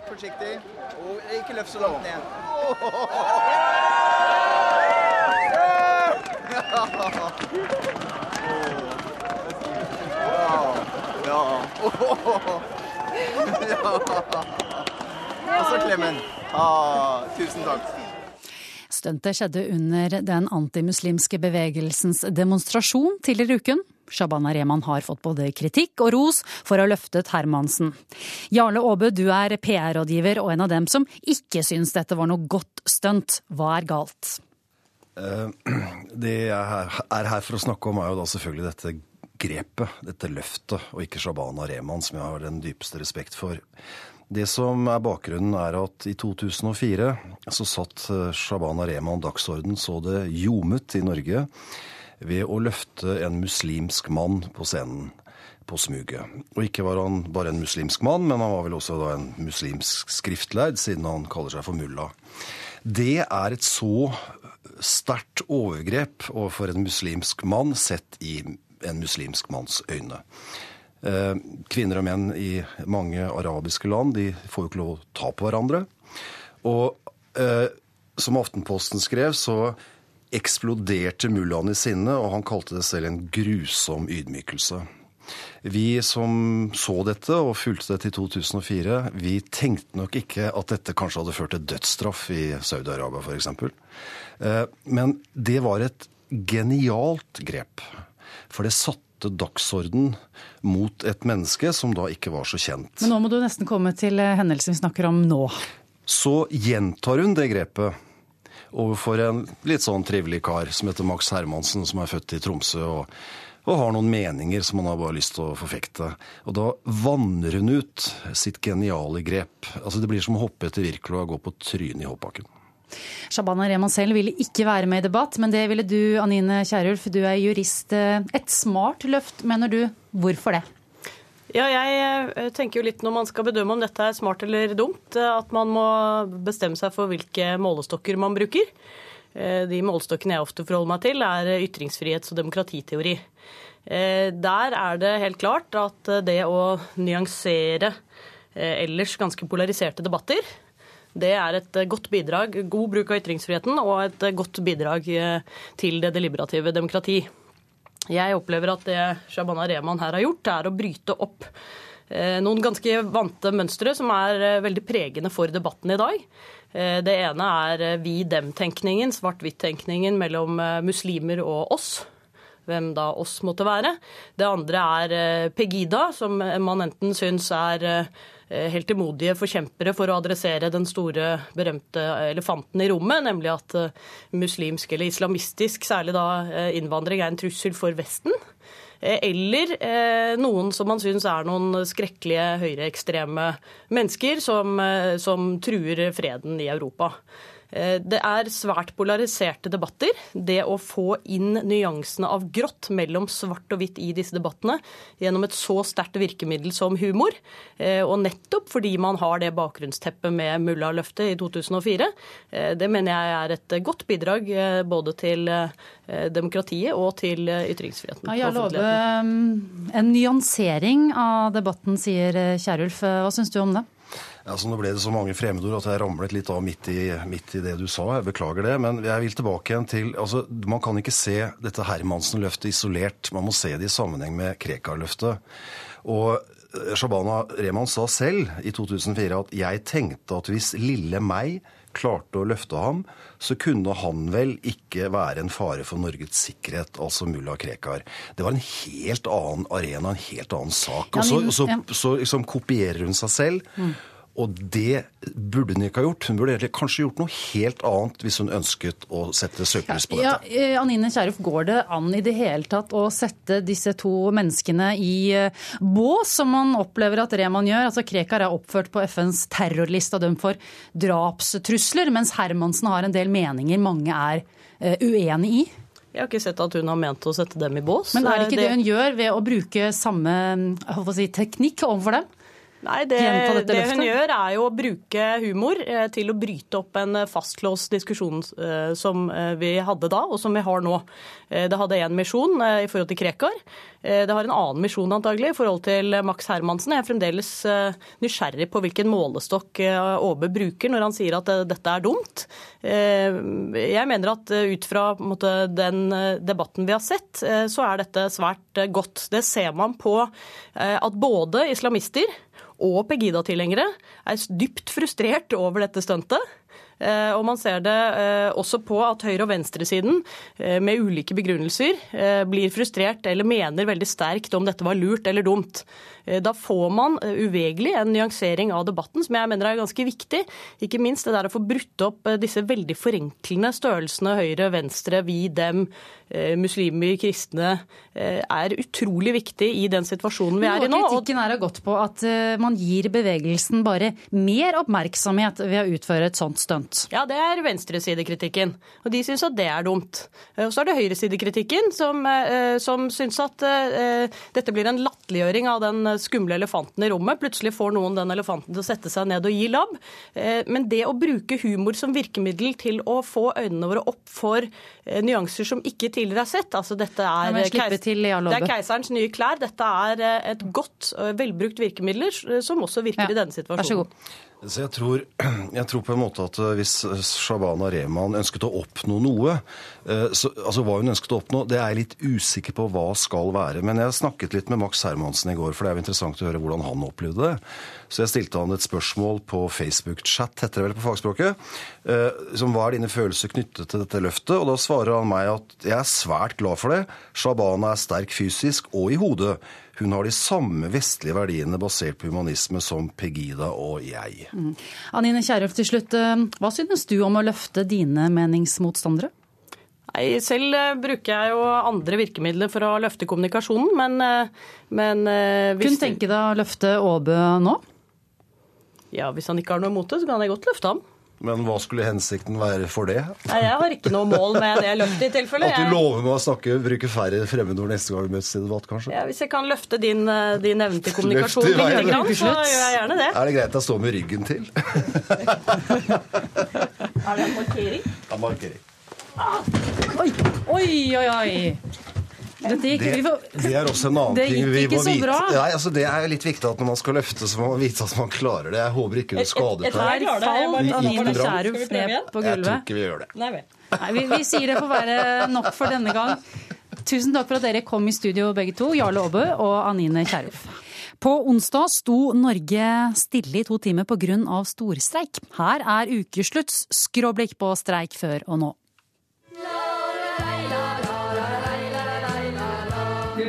Forsiktig, og ikke løft så langt ned. Ja. Og så klemmen. Ah, tusen takk. Stuntet skjedde under den antimuslimske bevegelsens demonstrasjon tidligere i uken. Shabana Rehman har fått både kritikk og ros for å ha løftet Hermansen. Jarle Aabø, du er PR-rådgiver og en av dem som ikke syns dette var noe godt stunt. Hva er galt? Eh, det jeg er her for å snakke om, er jo da selvfølgelig dette grepet, dette løftet, og ikke Shabana Rehman, som jeg har den dypeste respekt for. Det som er bakgrunnen, er at i 2004 så satt eh, Shabana Rehman dagsorden så det ljomet i Norge ved å løfte en muslimsk mann på scenen på smuget. Og ikke var han bare en muslimsk mann, men han var vel også en muslimsk skriftlærd, siden han kaller seg for mulla. Det er et så sterkt overgrep overfor en muslimsk mann sett i en muslimsk manns øyne. Eh, kvinner og menn i mange arabiske land de får jo ikke lov å ta på hverandre. Og eh, som Aftenposten skrev, så eksploderte mullaen i sinne, og han kalte det selv en grusom ydmykelse. Vi som så dette og fulgte det til 2004, vi tenkte nok ikke at dette kanskje hadde ført til dødsstraff i Saudi-Arabia f.eks. Eh, men det var et genialt grep. For det satte dagsorden mot et menneske som da ikke var så kjent. Men nå må du nesten komme til eh, hendelsen vi snakker om nå. Så gjentar hun det grepet overfor en litt sånn trivelig kar som heter Max Hermansen, som er født i Tromsø. og og har noen meninger som han har bare lyst til å forfekte. Og da vanner hun ut sitt geniale grep. Altså Det blir som å hoppe etter Wirkola og gå på trynet i hoppbakken. Shabana Rehman selv ville ikke være med i debatt, men det ville du, Anine Kierulf. Du er jurist. Et smart løft, mener du. Hvorfor det? Ja, jeg eh, tenker jo litt når man skal bedømme om dette er smart eller dumt, eh, at man må bestemme seg for hvilke målestokker man bruker. Eh, de målestokkene jeg ofte forholder meg til, er ytringsfrihets- og demokratiteori. Der er det helt klart at det å nyansere ellers ganske polariserte debatter det er et eh, godt bidrag, god bruk av ytringsfriheten og et eh, godt bidrag eh, til det deliberative demokrati. Jeg opplever at det Shabana Rehman her har gjort, er å bryte opp noen ganske vante mønstre som er veldig pregende for debatten i dag. Det ene er vi-dem-tenkningen, svart-hvitt-tenkningen mellom muslimer og oss hvem da oss måtte være. Det andre er Pegida, som man enten syns er Eh, heltemodige forkjempere for å adressere den store, berømte elefanten i rommet, nemlig at eh, muslimsk eller islamistisk, særlig da eh, innvandring, er en trussel for Vesten. Eller noen som man syns er noen skrekkelige høyreekstreme mennesker som, som truer freden i Europa. Eh, det er svært polariserte debatter. Det å få inn nyansene av grått mellom svart og hvitt i disse debattene gjennom et så sterkt virkemiddel som humor, eh, og nettopp fordi man har det bakgrunnsteppet med mulla-løftet i 2004, eh, det mener jeg er et godt bidrag både til demokratiet og til ytringsfriheten. Ja, jeg lover en nyansering av debatten, sier Kierulf. Hva syns du om det? Altså, nå ble det så mange fremmedord at jeg ramlet litt av midt i, midt i, det du sa. Jeg beklager det. Men jeg vil tilbake igjen til altså, Man kan ikke se dette Hermansen-løftet isolert. Man må se det i sammenheng med Krekar-løftet. Og eh, Shabana Rehman sa selv i 2004 at 'jeg tenkte at hvis lille meg klarte å løfte ham, så kunne han vel ikke være en fare for Norges sikkerhet, altså mulla Krekar. Det var en helt annen arena, en helt annen sak. Og så, så, så liksom, kopierer hun seg selv. Og det burde hun ikke ha gjort. Hun burde kanskje gjort noe helt annet hvis hun ønsket å sette søkelys på dette. Ja, eh, Anine Kierulf, går det an i det hele tatt å sette disse to menneskene i eh, bås, som man opplever at Reman gjør? Altså Krekar er oppført på FNs terrorliste og dømt for drapstrusler, mens Hermansen har en del meninger mange er eh, uenig i? Jeg har ikke sett at hun har ment å sette dem i bås. Men er det ikke det, det hun gjør ved å bruke samme si, teknikk overfor dem? Nei, det, det hun gjør, er jo å bruke humor eh, til å bryte opp en eh, fastlåst diskusjon eh, som vi hadde da, og som vi har nå. Det hadde én misjon i forhold til Krekar. Det har en annen misjon antagelig i forhold til Max Hermansen. Jeg er fremdeles nysgjerrig på hvilken målestokk Aabe bruker når han sier at dette er dumt. Jeg mener at ut fra måte, den debatten vi har sett, så er dette svært godt. Det ser man på at både islamister og Pegida-tilhengere er dypt frustrert over dette stuntet. Eh, Og man ser det eh, også på at høyre- og venstresiden eh, med ulike begrunnelser blir frustrert eller mener veldig sterkt om dette var lurt eller dumt. Eh, Da får man uvegerlig uvegelig en nyansering av debatten som jeg mener er ganske viktig. Ikke minst det der å få brutt opp eh, disse veldig forenklende størrelsene høyre, venstre, vi, dem, eh, muslimer, kristne, eh, er utrolig viktig i den situasjonen vi er i nå. Kritikken er gått på at eh, man gir bevegelsen bare mer oppmerksomhet ved å utføre et sånt stunt. Ja, det er venstresidekritikken, og de syns at det er dumt. Eh, Og så er det høyresidekritikken, som, eh, som syns at eh, dette blir en latterliggjøring av den skumle elefanten i rommet. Plutselig får noen den elefanten til å sette seg ned og gi labb. Eh, Men det å bruke humor som virkemiddel til å få øynene våre opp for eh, nyanser som ikke tidligere er sett altså dette er, Nei, keis- til, Jarl det er keiserens nye klær. Dette er eh, et godt, eh, velbrukt virkemiddel eh, som også virker i denne situasjonen. Så jeg tror, jeg tror på en måte at eh, hvis Shabana Rehman ønsket å oppnå noe, eh, så, altså hva hun ønsket å oppnå, det er jeg litt usikker på hva skal være. Men jeg snakket litt med Max Hermansen i går, for det er jo interessant å høre hvordan han opplevde det. Så jeg stilte han et spørsmål på Facebook-chat, heter det vel på fagspråket, eh, som hva er dine følelser knyttet til dette løftet? Og da svarer han meg at jeg er svært glad for det. Shabana er sterk fysisk og i hodet. Hun har de samme vestlige verdiene basert på humanisme som Pegida og jeg. Mm. Anine Kierulf til slutt, eh, hva synes du om å løfte dine meningsmotstandere? Nei, selv eh, bruker jeg jo andre virkemidler for å løfte kommunikasjonen, men, eh, men hvis, Kunne tenke deg å løfte Åbø nå? ja, hvis han ikke har noe imot det, så kan jeg godt løfte ham. Men hva skulle hensikten være for det? Nei, Jeg har ikke noe mål med det løftet i tilfelle. At du lover meg å snakke, bruke færre fremmedord neste gang vi møtes i debatt, kanskje? Ja, hvis jeg kan løfte din, eh, din evne til kommunikasjon litt, grann, så gjør jeg gjerne det. Er det greit jeg står med ryggen til? Er det en markering? Ja, markering. Oi, oi, oi! oi. Dette gikk Det, vi får- det er også en annen Det ting vi ikke må så vite. bra. Nei, altså Det er litt viktig at når man skal løfte, så må man vite at man klarer det. Jeg håper ikke du skadet deg. falt fall det Anine bra? Ned på gulvet. Jeg tror ikke vi gjør det. Nei. Nei, vi, vi sier det får være nok for denne gang. Tusen takk for at dere kom i studio begge to, Jarle Aabø og Anine Kierulf. På onsdag sto Norge stille i to timer pga. storstreik. Her er ukeslutts skråblikk på streik før og nå.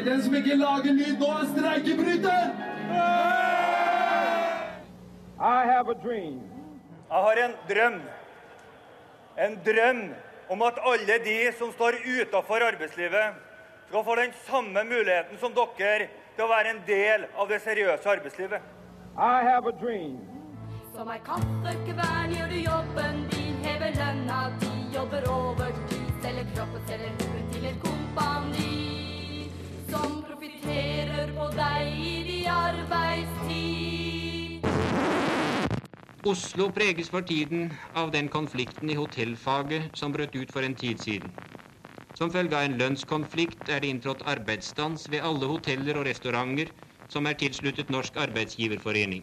Den som ikke lager lyd nå, er streikebryter! I have a dream. Jeg har en drøm. En drøm om at alle de som står utenfor arbeidslivet, skal få den samme muligheten som dere til å være en del av det seriøse arbeidslivet. I have a dream. Som ei kaffekvern gjør du jobben din, hever lønna di, jobber overtid, selger kroppen, selger Som profitterer på deg i din arbeidstid. Oslo preges for tiden av den konflikten i hotellfaget som brøt ut for en tid siden. Som følge av en lønnskonflikt er det inntrådt arbeidsstans ved alle hoteller og restauranter som er tilsluttet Norsk arbeidsgiverforening.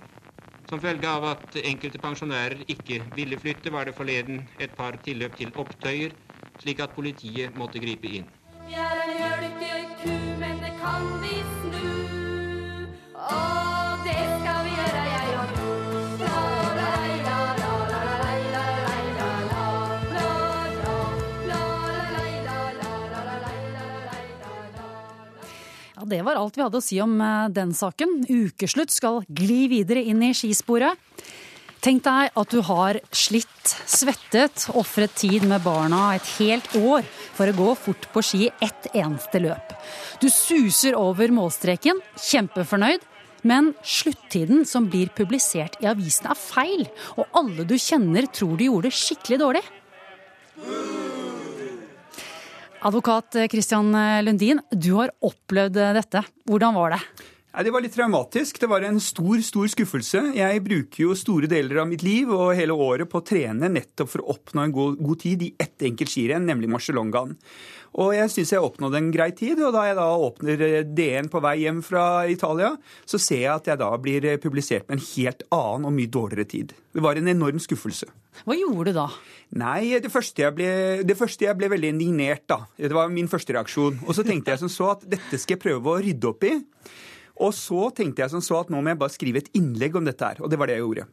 Som følge av at enkelte pensjonærer ikke ville flytte, var det forleden et par tilløp til opptøyer, slik at politiet måtte gripe inn. Vi er en kan vi snu. Det var alt vi hadde å si om den saken. Ukeslutt skal gli videre inn i skisporet. Tenk deg at du har slitt, svettet, ofret tid med barna et helt år for å gå fort på ski ett eneste løp. Du suser over målstreken, kjempefornøyd, men sluttiden som blir publisert i avisen er feil, og alle du kjenner tror du gjorde det skikkelig dårlig. Advokat Christian Lundin, du har opplevd dette. Hvordan var det? Ja, det var litt traumatisk. Det var en stor, stor skuffelse. Jeg bruker jo store deler av mitt liv og hele året på å trene nettopp for å oppnå en god, god tid i ett enkelt skirenn, nemlig Marcialongaen. Og jeg syns jeg oppnådde en grei tid. Og da jeg da åpner DN på vei hjem fra Italia, så ser jeg at jeg da blir publisert med en helt annen og mye dårligere tid. Det var en enorm skuffelse. Hva gjorde du da? Nei, det første, jeg ble, det første jeg ble veldig indignert, da. Det var min første reaksjon. Og så tenkte jeg som så at dette skal jeg prøve å rydde opp i. Og så tenkte jeg som så at nå må jeg bare skrive et innlegg om dette her. Og det var det jeg gjorde.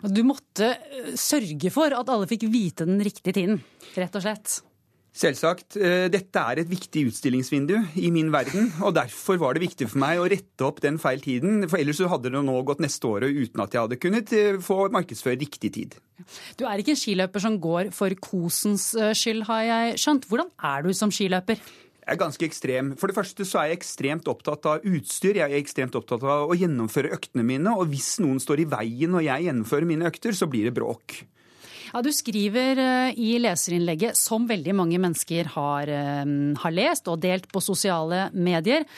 Du måtte sørge for at alle fikk vite den riktige tiden, rett og slett. Selvsagt. Eh, dette er et viktig utstillingsvindu i min verden. Og derfor var det viktig for meg å rette opp den feil tiden. For ellers så hadde det nå gått neste året uten at jeg hadde kunnet eh, få markedsføre riktig tid. Du er ikke en skiløper som går for kosens eh, skyld, har jeg skjønt. Hvordan er du som skiløper? Jeg er ganske ekstrem. For det første så er jeg ekstremt opptatt av utstyr. Jeg er ekstremt opptatt av å gjennomføre øktene mine. Og hvis noen står i veien når jeg gjennomfører mine økter, så blir det bråk. Ja, Du skriver eh, i leserinnlegget, som veldig mange mennesker har, eh, har lest og delt på sosiale medier,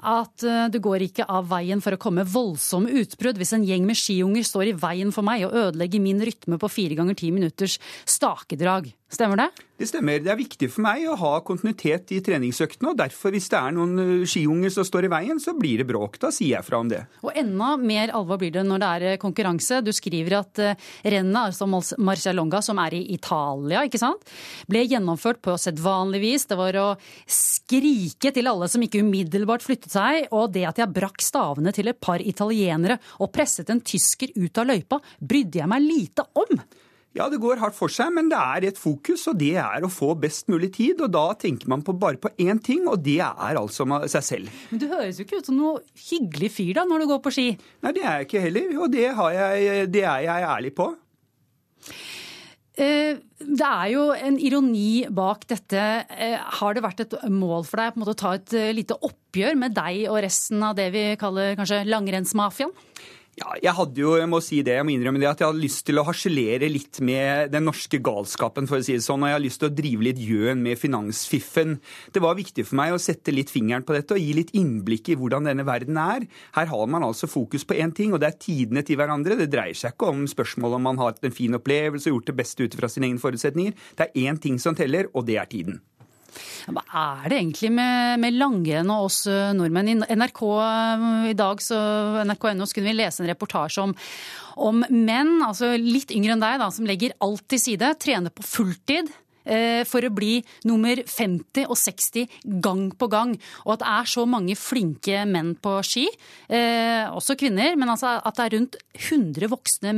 at du går ikke av veien for å komme voldsomme utbrudd hvis en gjeng med skiunger står i veien for meg og ødelegger min rytme på fire ganger ti minutters stakedrag. Stemmer det? Det stemmer. Det er viktig for meg å ha kontinuitet i treningsøktene. og Derfor, hvis det er noen eh, skiunger som står i veien, så blir det bråk. Da sier jeg fra om det. Og enda mer alvor blir det når det er eh, konkurranse. Du skriver at rennet, altså Marcialonga, som er i Italia, ikke sant, ble gjennomført på sedvanlig vis. Det var å skrike til alle som ikke umiddelbart flyttet seg, og det at jeg brakk stavene til et par italienere og presset en tysker ut av løypa, brydde jeg meg lite om. Ja, det går hardt for seg, men det er et fokus, og det er å få best mulig tid. Og da tenker man på bare på én ting, og det er altså seg selv. Men du høres jo ikke ut som noe hyggelig fyr da, når du går på ski. Nei, det er jeg ikke heller, og det, jeg, det er jeg ærlig på. Eh, det er jo en ironi bak dette. Eh, har det vært et mål for deg å ta et eh, lite oppgjør med deg og resten av det vi kaller kanskje langrennsmafiaen? Ja, jeg hadde jo, jeg må si det, jeg må innrømme det, at jeg hadde lyst til å harselere litt med den norske galskapen, for å si det sånn. Og jeg har lyst til å drive litt gjøn med finansfiffen. Det var viktig for meg å sette litt fingeren på dette og gi litt innblikk i hvordan denne verden er. Her har man altså fokus på én ting, og det er tidene til hverandre. Det dreier seg ikke om spørsmålet om man har hatt en fin opplevelse og gjort det beste ut fra sine egne forutsetninger. Det er én ting som teller, og det er tiden. Hva er det egentlig med, med langrenn og oss eh, nordmenn? I NRK eh, i dag, så nrk.no, så kunne vi lese en reportasje om, om menn, altså litt yngre enn deg, da, som legger alt til side, trener på fulltid for å bli nummer 50 og 60 gang på gang. Og at det er så mange flinke menn på ski, eh, også kvinner, men altså at det er rundt 100 voksne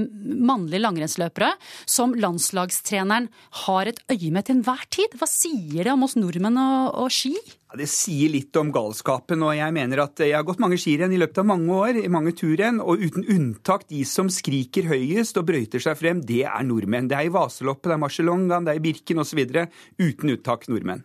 mannlige langrennsløpere som landslagstreneren har et øye med til enhver tid. Hva sier det om oss nordmenn og, og ski? Ja, det sier litt om galskapen, og jeg mener at jeg har gått mange skirenn i løpet av mange år, i mange turrenn, og uten unntak de som skriker høyest og brøyter seg frem, det er nordmenn. Det er i Vaseloppet, det er Marcialongaen, det er i Birken osv. Uten unntak nordmenn.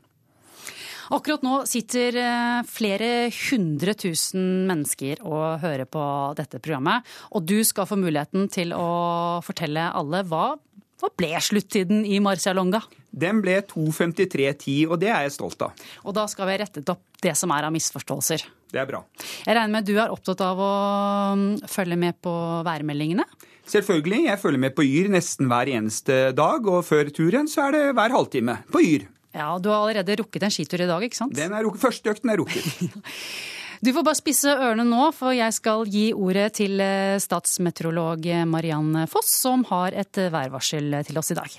Akkurat nå sitter eh, flere hundre tusen mennesker og hører på dette programmet. Og du skal få muligheten til å fortelle alle hva hva ble sluttiden i Marcialonga? Den ble 2.53,10, og det er jeg stolt av. Og da skal vi ha rettet opp det som er av misforståelser. Det er bra. Jeg regner med at du er opptatt av å mm, følge med på værmeldingene? Selvfølgelig. Jeg følger med på Yr nesten hver eneste dag, og før turen så er det hver halvtime på Yr. Ja, Du har allerede rukket en skitur i dag, ikke sant? Den er rukket. Første økten er rukket. Du får bare spisse ørene nå, for jeg skal gi ordet til eh, statsmeteorolog Mariann Foss, som har et eh, værvarsel til oss i dag.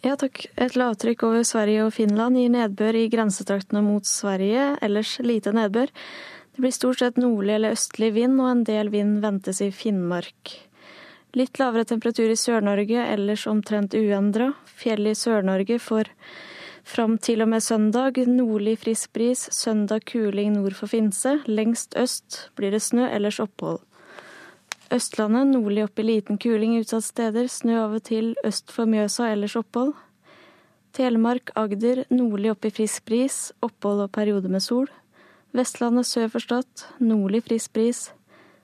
Ja takk. Et lavtrykk over Sverige og Finland gir nedbør i grensetraktene mot Sverige, ellers lite nedbør. Det blir stort sett nordlig eller østlig vind, og en del vind ventes i Finnmark. Litt lavere temperatur i Sør-Norge, ellers omtrent uendra. Fjell i Sør-Norge får Fram til og med søndag nordlig frisk bris, søndag kuling nord for Finse. Lengst øst blir det snø, ellers opphold. Østlandet nordlig opp i liten kuling utsatt steder, snø av og til øst for Mjøsa, ellers opphold. Telemark, Agder nordlig opp i frisk bris, opphold og periode med sol. Vestlandet sør for Stad nordlig frisk bris.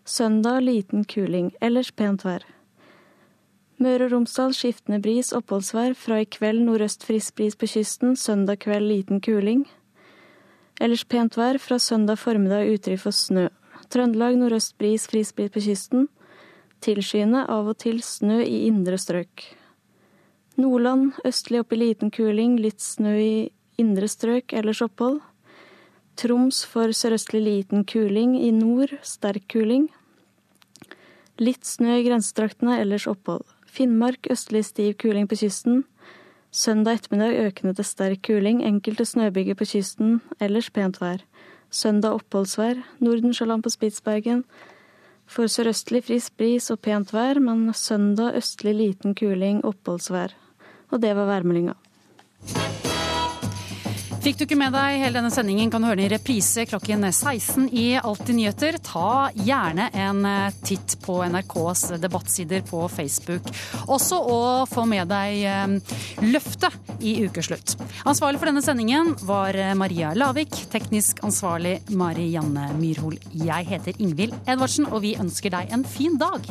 Søndag liten kuling, ellers pent vær. Møre og Romsdal skiftende bris, oppholdsvær. Fra i kveld nordøst frisk bris på kysten. Søndag kveld liten kuling. Ellers pent vær. Fra søndag formiddag utrygt for snø. Trøndelag nordøst bris, frisprit på kysten. Tilskyende, av og til snø i indre strøk. Nordland østlig opp i liten kuling, litt snø i indre strøk, ellers opphold. Troms for sørøstlig liten kuling, i nord sterk kuling. Litt snø i grensetraktene, ellers opphold. Finnmark østlig stiv kuling på kysten. Søndag ettermiddag økende til sterk kuling, enkelte snøbyger på kysten, ellers pent vær. Søndag oppholdsvær, Nordensjøland på Spitsbergen. For sørøstlig frisk bris og pent vær, men søndag østlig liten kuling, oppholdsvær. Og det var værmeldinga. Fikk du ikke med deg hele denne sendingen, kan du høre den i reprise klokken 16 i Alltid nyheter. Ta gjerne en eh, titt på NRKs debattsider på Facebook. Også å få med deg eh, løftet i ukeslutt. Ansvarlig for denne sendingen var eh, Maria Lavik. Teknisk ansvarlig Marianne Myrhol. Jeg heter Ingvild Edvardsen, og vi ønsker deg en fin dag.